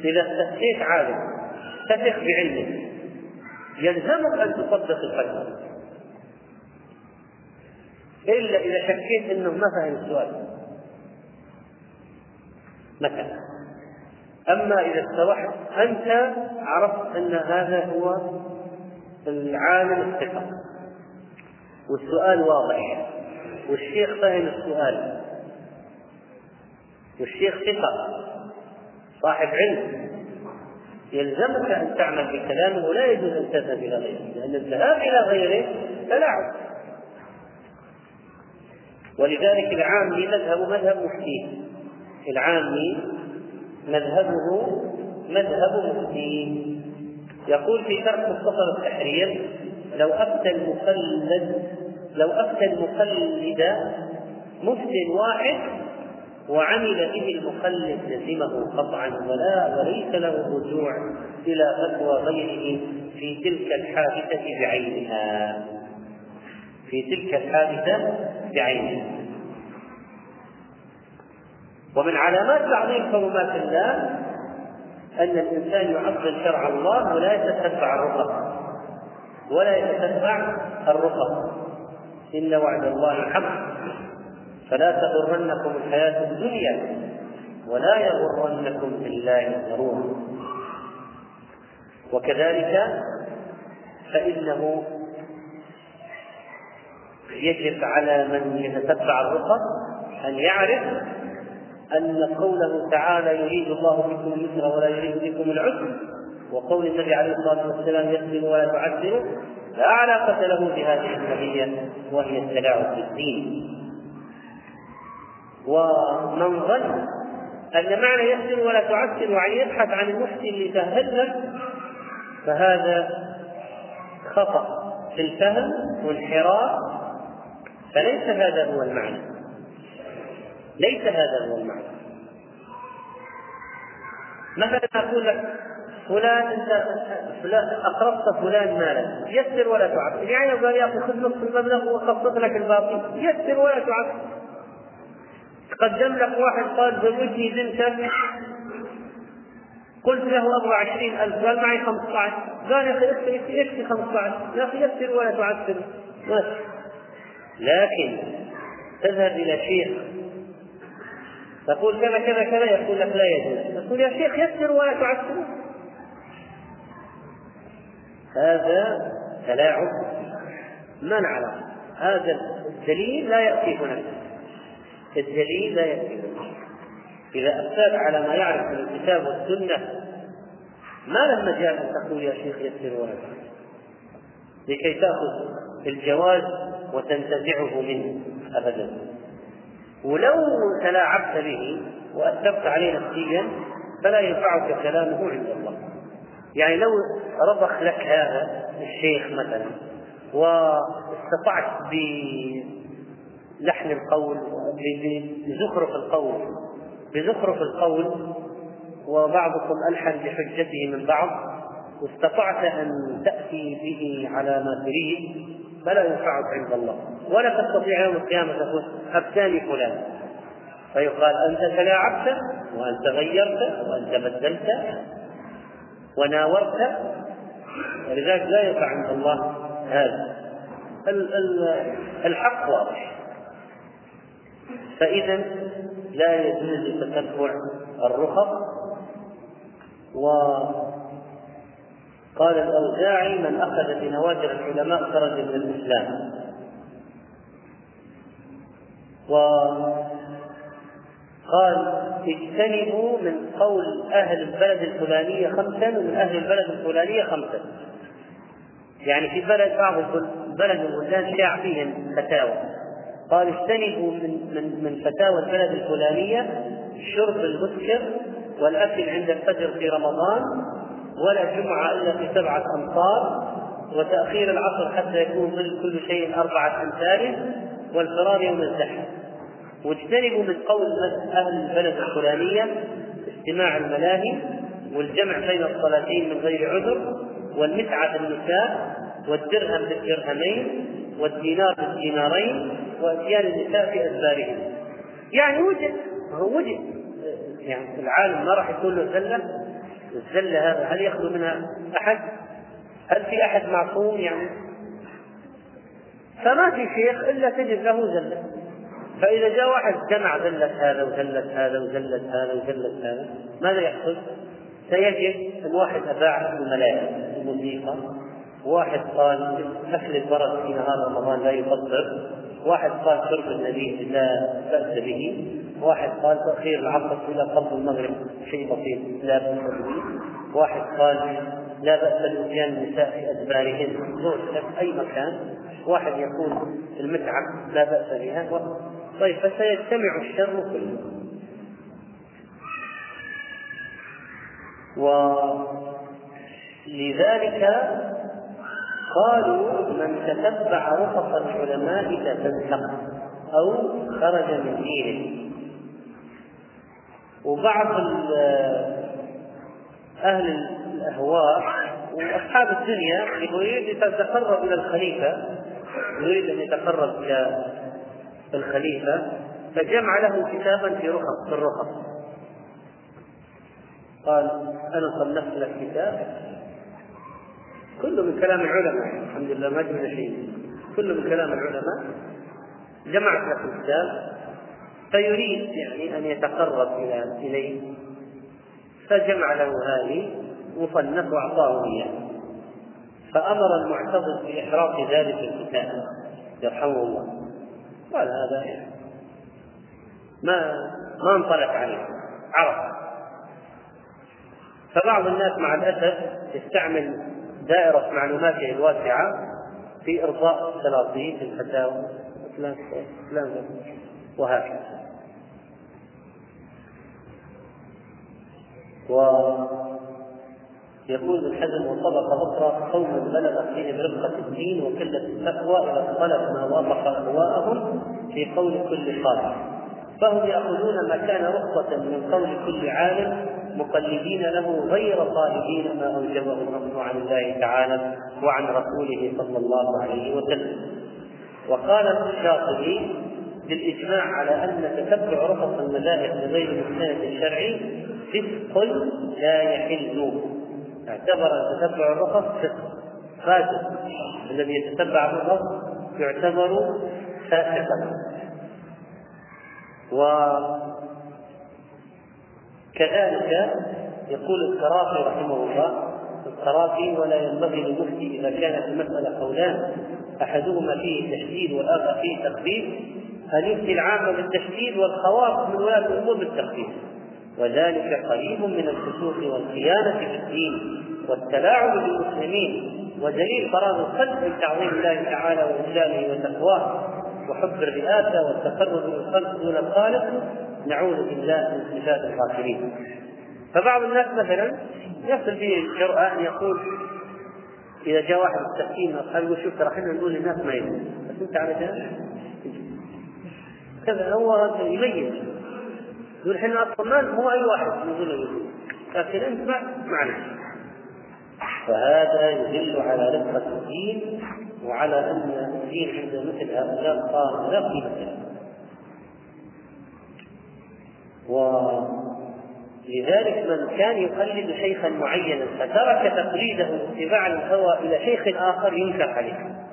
إذا استفتيت عالم تثق بعلمه يلزمك أن تصدق الفتوى إلا إذا شكيت أنه ما فهم السؤال. مثلا. أما إذا استوحت أنت عرفت أن هذا هو العالم الثقة. والسؤال واضح. والشيخ فهم السؤال. والشيخ ثقة. صاحب علم. يلزمك أن تعمل بكلامه ولا يجوز أن تذهب إلى غيره. لأن الذهاب إلى غيره تلاعب ولذلك العامي مذهب مذهب مفتيه العامي مذهبه مذهب مفتيه يقول في شرح مختصر التحرير لو أفتى المقلد لو أفتى المقلد مفت واحد وعمل به المقلد لزمه قطعا ولا وليس له الرجوع إلى فتوى غيره في تلك الحادثة بعينها. في تلك الحادثة بعينها. ومن علامات تعظيم حرمات الله أن الإنسان يعظم شرع الله ولا يتتبع الرخص ولا يتتبع الرخص إن وعد الله حق. فلا تغرنكم الحياة الدنيا ولا يغرنكم بالله الغرور. وكذلك فإنه يجب على من يتتبع الرخص أن يعرف أن قوله تعالى يريد الله بكم اليسر ولا يريد بكم العسر وقول النبي عليه الصلاة والسلام يسلم ولا تعسر لا علاقة له بهذه القضية وهي التلاعب بالدين. ومن ظن أن معنى يسر ولا تعسر يعني يبحث عن المفتي اللي فهذا خطأ في الفهم وانحراف فليس هذا هو المعنى. ليس هذا هو المعنى. مثلا أقول لك فلان أنت فلان اقرضت فلان مالا يسر ولا تعسر يعني قال يا أخي خذ نصف المبلغ واخفض لك الباقي يسر ولا تعسر قدم لك واحد قال زوجني بنتك قلت له أبغى عشرين ألف قال معي خمسة عشر. قال يا أخي يكفي خمسة عشر. يا أخي يسر ولا تعسر لكن تذهب إلى شيخ تقول كذا كذا كذا يقول لك لا يجوز. تقول يا شيخ يسر ولا تعسر. هذا تلاعب. ما نعلم. هذا الدليل لا يأتي هناك الدليل لا يكفي إذا أفتاك على ما يعرف من الكتاب والسنة ما له مجال أن تقول يا شيخ يسر ولا لكي تأخذ الجواز وتنتزعه منه أبدا. ولو تلاعبت به وأثرت عليه نفسيا فلا ينفعك كلامه عند الله. يعني لو رضخ لك هذا الشيخ مثلا واستطعت بلحن القول بزخرف القول بزخرف القول وبعضكم ألحن بحجته من بعض واستطعت أن تأتي به على ما تريد فلا ينفعك عند الله. ولا تستطيع يوم القيامة تقول أبتاني فلان. فيقال أنت تلاعبت وأنت غيرت وأنت بدلت وناورت. ولذلك لا ينفع عند الله هذا. الحق واضح. فإذا لا يجوز تتبع الرخص. وقال الأوزاعي من أخذ بنواجر العلماء خرج من الإسلام. وقال اجتنبوا من قول أهل البلد الفلانية خمسا ومن أهل البلد الفلانية خمسا. يعني في بلد بعض بلد البلدان شاع فيهم فتاوى. قال اجتنبوا من من من فتاوى البلد الفلانية شرب المسكر والأكل عند الفجر في رمضان ولا جمعة إلا في سبعة أمطار وتأخير العصر حتى يكون ظل كل شيء أربعة أمثال. والفرار يوم الزحف واجتنبوا من قول أهل البلد الفلانية استماع الملاهي والجمع بين الصلاتين من غير عذر والمتعة بالنساء والدرهم بالدرهمين والدينار بالدينارين وأتيان النساء في أدبارهم يعني وجد هو وجد يعني العالم ما راح يكون له زلة الزلة هذا هل يخلو منها أحد؟ هل في أحد معصوم يعني؟ فما في شيخ إلا تجد له زلة. فإذا جاء واحد جمع زلة هذا وزلة هذا وزلة هذا وزلة هذا ماذا يحصل؟ سيجد ان واحد اباع الملاهي الموسيقى. واحد قال اكل البرد في نهار رمضان لا يفطر واحد قال شرب النبيذ لا بأس به. واحد قال تأخير العصر إلى قبل المغرب شيء بسيط لا بأس به. واحد قال لا بأس بأتيان النساء في أدبارهن. في أي مكان. واحد يقول المتعة لا بأس بها طيب فسيجتمع الشر كله. ولذلك قالوا من تتبع رخص العلماء تفسق أو خرج من دينه. وبعض أهل الأهواء وأصحاب الدنيا يريد أن يتقرب إلى الخليفة يريد أن يتقرب إلى الخليفة فجمع له كتابا في رخص في الرخص. قال أنا صنفت لك كتاب كله من كلام العلماء الحمد لله ما جبنا شيء. كله من كلام العلماء جمعت لك الكتاب فيريد يعني أن يتقرب إلى إليه فجمع له هذه مصنف واعطاه إياه. فأمر المعتضد بإحراق ذلك الكتاب. يرحمه الله. قال هذا ما ما انطلق عليه. عرف. فبعض الناس مع الأسف يستعمل دائرة معلوماته الواسعة في إرضاء السلاطين في الفتاوى. فلان وهكذا. ويقول ابن حزم وطبق أخرى قوم بلغ فيهم رفقة الدين وكلة التقوى إذا اختلف ما وافق أهواءهم في قول كل قائل فهم يأخذون ما كان رخصة من قول كل عالم مقلدين له غير طالبين ما اوجبه النص عن الله تعالى وعن رسوله صلى الله عليه وسلم. وقال الشاطبي بالإجماع على أن تتبع رخص المذاهب بغير المستند الشرعي فسق لا يحل. اعتبر تتبع الرخص فسق فاسق. الذي يتتبع الرخص يعتبر فاسقا. و كذلك يقول القرافي رحمه الله القرافي ولا ينبغي للمفتي إذا كانت المسألة قولان أحدهما فيه تشديد والآخر فيه تخفيف ان يفتي العامه بالتشديد والخواص من ولاة الأمور بالتخفيف. وذلك قريب من الفسوق والخيانة في الدين والتلاعب بالمسلمين ودليل فراغ القلب من تعظيم الله تعالى وإجلاله وتقواه وحب الرئاسة والتقرب للخلق دون الخالق نعوذ بالله من صفات الغافلين فبعض الناس مثلا يصل به الجرأة أن يقول إذا جاء واحد أصحابه يقول شوف ترى إحنا نقول للناس ما يدري. بس أنت على كذا هو يميز. يقول أصلا ما هو أي واحد. نقول له لكن أنت معنا فهذا يدل على رفقة الدين وعلى أن الدين عند مثل هؤلاء صار لا قيمة له. ولذلك من كان يقلد شيخا معينا فترك تقليده واتباع الهوى إلى شيخ آخر ينكر عليه.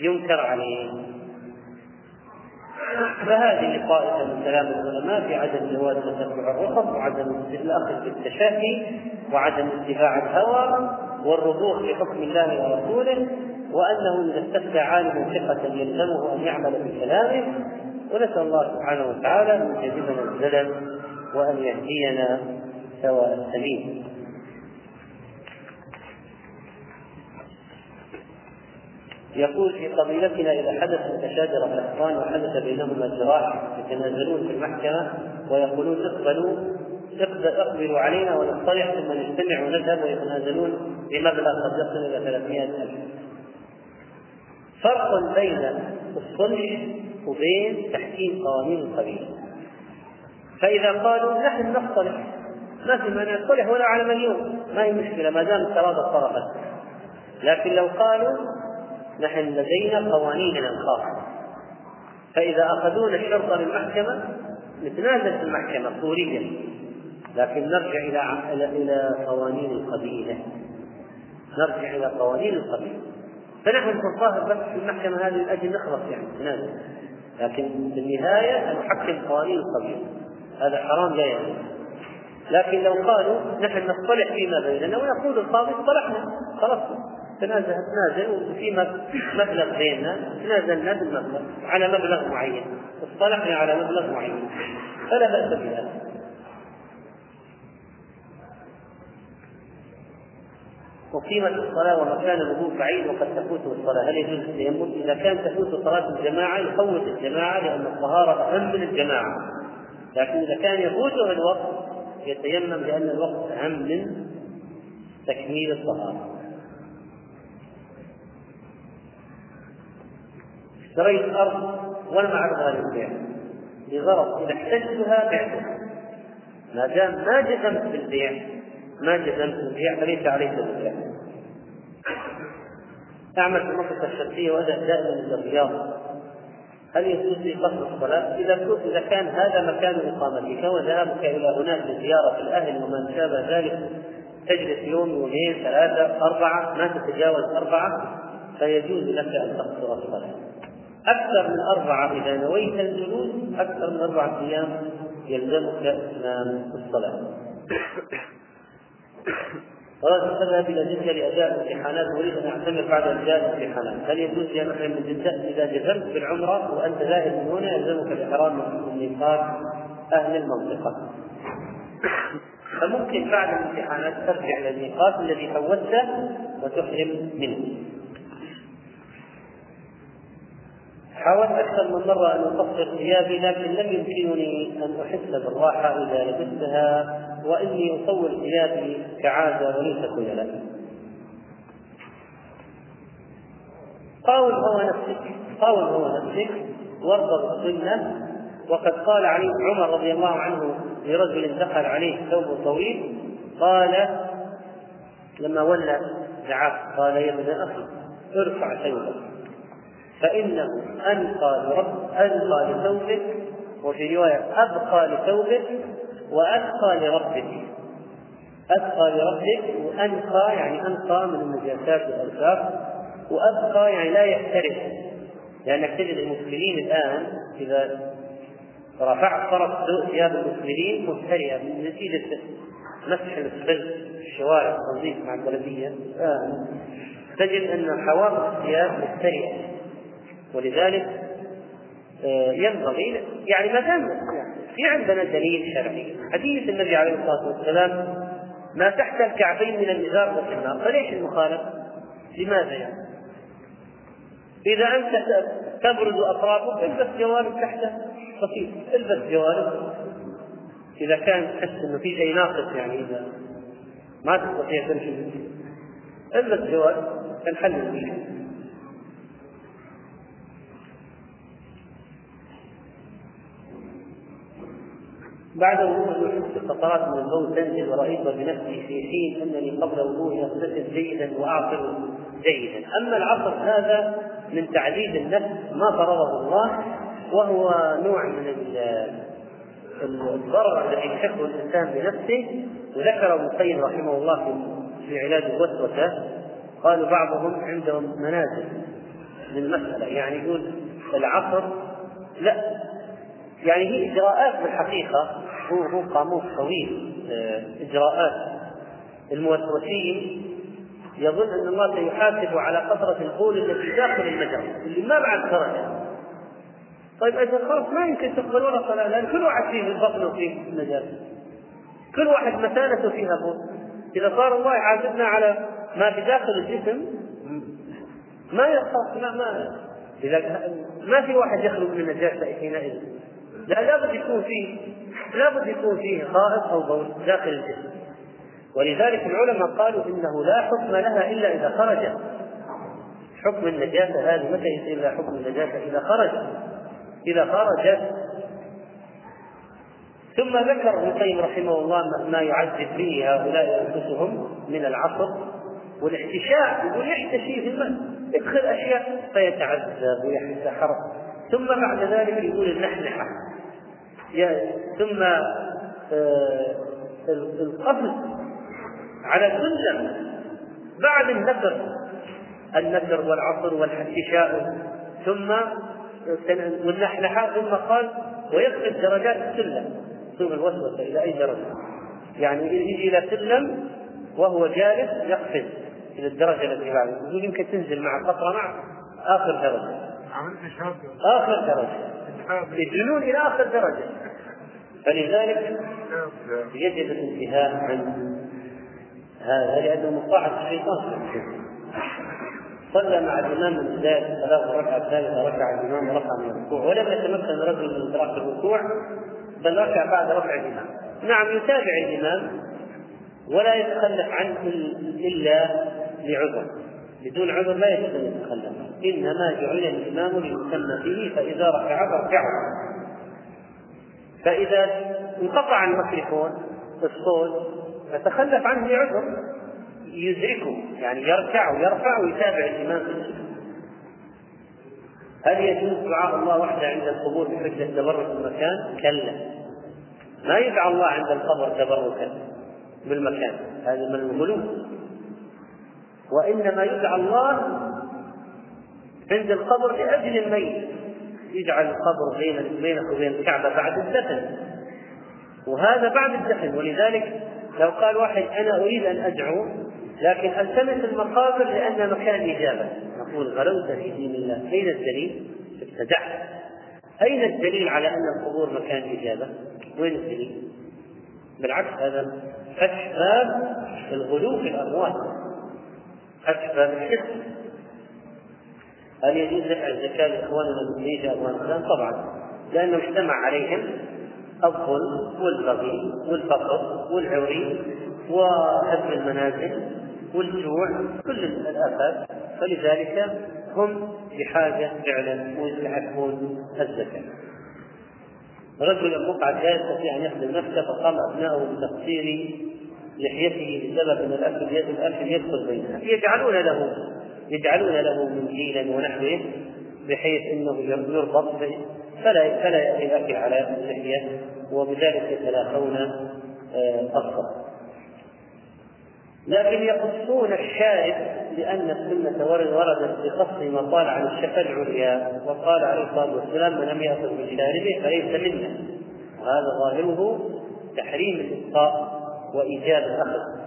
ينكر عليه. فهذه طائفة من كلام العلماء في عدم جواز تتبع الرخص وعدم الأخذ بالتشافي وعدم اتباع الهوى والرضوخ في حكم الله ورسوله وأنه إذا استفتى عالم ثقة يلزمه أن يعمل بكلامه ونسأل الله سبحانه وتعالى أن يجنبنا الزلل وأن يهدينا سواء السبيل. يقول في قبيلتنا إذا حدث تشاجر الإخوان وحدث بينهما جراح يتنازلون في المحكمة ويقولون اقبلوا اقبلوا علينا ونصطلح ثم نجتمع ونذهب ويتنازلون بمبلغ قد يصل إلى 300 ألف. فرق بين الصلح وبين تحكيم قوانين القبيلة. فإذا قالوا نحن نصطلح ما في مانع نصطلح ولا على مليون ما هي مشكلة ما دام تراضى الطرفين لكن لو قالوا نحن لدينا قوانيننا الخاصة فإذا أخذونا الشرطة للمحكمة نتنازل في المحكمة فوريا لكن نرجع إلى إلى قوانين القبيلة. نرجع إلى قوانين القبيلة. فنحن في الظاهر بس في المحكمة هذه من أجل نخلص يعني نتنازل. لكن في النهاية نحكم قوانين القبيلة. هذا حرام لا يجوز لكن لو قالوا نحن نصطلح فيما بيننا ويقول القاضي اصطلحنا خلاص تنازل تنازل وفي مبلغ بيننا تنازلنا بالمبلغ على مبلغ معين اصطلحنا على مبلغ معين فلا بأس بهذا وقيمة الصلاة ومكان الوضوء بعيد وقد تفوته الصلاة، هل يجوز التيمم؟ إذا كان تفوت صلاة الجماعة يفوت الجماعة لأن الطهارة أهم من الجماعة. لكن إذا كان يفوته الوقت يتيمم لأن الوقت أهم من تكميل الطهارة. اشتريت أرض وأنا أعرضها للبيع لغرض إذا احتجتها بعتها ما دام ما جزمت بالبيع ما جزمت بالبيع فليس عليك البيع أعمل في المنطقة الشرقية وأذهب دائما إلى الرياض هل يجوز لي قصر الصلاة؟ إذا كنت إذا كان هذا مكان إقامتك وذهابك إلى هناك لزيارة الأهل ومن شابه ذلك تجلس يوم يومين ثلاثة أربعة ما تتجاوز أربعة فيجوز لك أن تقصر الصلاة. أكثر من أربعة إذا نويت الجلوس أكثر من أربعة أيام يلزمك إتمام الصلاة. قالت تذهب إلى جدة لأداء الامتحانات أريد أن أعتمر بعد أداء الامتحانات، هل يجوز لي أن أحرم من جدة إذا جزمت بالعمرة وأنت ذاهب من هنا يلزمك الإحرام من ميقات أهل المنطقة. فممكن بعد الامتحانات ترجع إلى الميقات الذي فوته وتحرم منه. حاولت أكثر من مرة أن أقصر ثيابي لكن لم يمكنني أن أحس بالراحة إذا لبستها وإني أطول ثيابي كعادة وليس خيلاء. قاوم هو نفسك قاوم هو نفسك وارضى بالسنة وقد قال علي عمر رضي الله عنه لرجل دخل عليه ثوب طويل قال لما ولى دعاه قال يا ابن أخي ارفع ثوبك فإنه أنقى لرب أنقى لثوبك وفي رواية أبقى لثوبك وأتقى لربك أتقى لربك وأنقى يعني أنقى من النجاسات والأوساخ وأبقى يعني لا يحترف. لأنك تجد المسلمين الآن إذا رفعت طرف ثياب المسلمين مهترئة من نتيجة مسح في الشوارع التنظيف مع البلدية. الآن تجد أن حوافظ الثياب مهترئة ولذلك آه، ينبغي يعني ما دام في عندنا دليل شرعي حديث النبي عليه الصلاة والسلام ما تحت الكعبين من الازار ففي النار فليش المخالفه؟ لماذا يعني؟ إذا أنت تبرز أطرافك البس جوانب تحته بسيط البس جوانب إذا كان تحس إنه في شيء ناقص يعني إذا ما تستطيع تمشي. البس جوانب الحل فيه بعد وضوء يحس القطرات من الموت تنزل ورأيت بنفسي في حين أنني قبل وضوء أغتسل جيدا وأعصر جيدا. أما العصر هذا من تعذيب النفس ما فرضه الله وهو نوع من الضرر الذي يحبه الإنسان بنفسه. وذكر ابن القيم رحمه الله في في علاج الوسوسة قالوا بعضهم عندهم منازل للمسألة. يعني يقول العصر لا. يعني هي إجراءات بالحقيقة هو هو قاموس طويل آه، إجراءات. الموسوسين يظن أن الله سيحاسب على قطرة البول التي داخل المجرى اللي ما بعد خرج طيب إذا خلاص ما يمكن تقبل ولا صلاه لأن كل واحد فيه البطن وفيه النجاسه كل واحد مكانته فيها بول إذا صار الله يحاسبنا على ما في داخل الجسم ما يخاف لا ما إذا ما في واحد يخلو من النجاسة حينئذ. لا لابد يكون فيه لابد يكون فيه غائط أو بول داخل الجسم. ولذلك العلماء قالوا إنه لا حكم لها إلا إذا خرجت حكم النجاسه هذه متى يصير لها حكم النجاسه إذا خرجت إذا خرجت ثم ذكر ابن القيم رحمه الله ما يعذب به هؤلاء أنفسهم من العصر والاحتشاء يقول يحتشي في الماء يدخل أشياء فيتعذب ويحس حرق. ثم بعد ذلك يقول النحنحة. ثم آه، القفز على سلم بعد النكر النكر والعصر والحشاء ثم والنحنحة ثم قال ويقفز درجات السلم سوق الوسوسة إلى أي درجة؟ يعني يجي إلى سلم وهو جالس يقفز إلى الدرجة التي بعده. يقول يمكن تنزل مع قطرة مع آخر درجة. آخر درجة. يجنون إلى آخر درجة. فلذلك يجب الانتهاء عن هذا لأنه مصاحب الشيطان صلى مع الإمام من بداية الصلاة وركع الثالثة ركع الإمام ورفع من الركوع ولم يتمكن الرجل من إدراك الركوع بل ركع بعد رفع الإمام. نعم يتابع الإمام ولا يتخلف عنه إلا لعذر. بدون عذر لا يجوز أن يتخلف. إنما جعل الإمام ليسمى به فإذا ركع فاركعوا. فإذا انقطع الميكروفون الصوت فتخلف عنه لعذر. يدركه يعني يركع ويرفع ويتابع الإمام في هل يجوز دعاء الله وحده عند القبور بحجة تبرك المكان؟ كلا. ما يدعى الله عند القبر تبركا بالمكان. هذا من الغلو. وإنما يدعى الله عند القبر لأجل الميت. يجعل القبر بين بينك وبين الكعبة بعد الدفن. وهذا بعد الدفن. ولذلك لو قال واحد أنا أريد أن أدعو لكن ألتمس المقابر لأن مكان إجابة. نقول غلوت في دين الله. أين الدليل؟ ابتدعت أين الدليل على أن القبور مكان إجابة؟ وين الدليل؟ بالعكس هذا فتح باب الغلو في الاموال الشرك هل يجوز دفع الزكاة لإخواننا المسلمين في أفغانستان؟ طبعا لأنه اجتمع عليهم الظلم والبغي والفقر والعري وهدم المنازل والجوع كل الآفات فلذلك هم بحاجة فعلا ويستحقون الزكاة. رجل مقعد لا يستطيع أن يخدم نفسه فقام أبناؤه بتقصير لحيته بسبب أن الأكل الأكل يدخل بينها يجعلون له يجعلون له منجيلا ونحوه بحيث إنه يربط فلا فلا يأتي الاكل على اللحيه وبذلك يتلاقون قصا آه، لكن يقصون الشارب لأن السنة وردت بقص ما قال عن الشفة العليا وقال عليه الصلاة والسلام من لم يأخذ بشاربه فليس منا. وهذا ظاهره تحريم الإسقاء. وإيجاب الأخذ.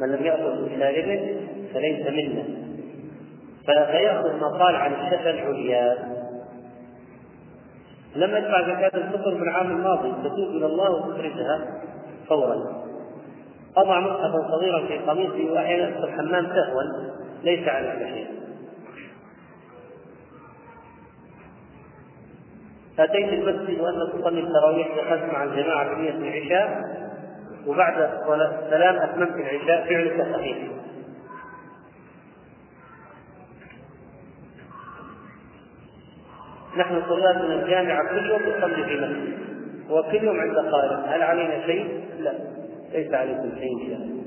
من لم يأخذ بشاربه فليس منا فيأخذ ما قال عن الشفة العليا. لم ادفع زكاة الفطر من العام الماضي. تتوب إلى الله وتخرجها فورا. أضع مصحفا صغيرا في قميصي وأحيانا أدخل الحمام سهوا. ليس عليك شيء. أتيت المسجد وأنت تصلي التراويح دخلت مع الجماعة في العشاء. وبعد السلام أتممت العشاء فعلك صحيح نحن طلاب من الجامعة كل يوم نصلي في مسجد وكل يوم عند خالد هل علينا شيء؟ لا. ليس عليكم شيء إن شاء الله.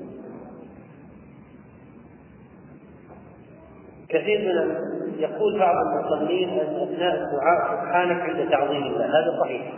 كثير من يقول بعض المصلين أثناء الدعاء سبحانك عند تعظيم الله. هذا صحيح.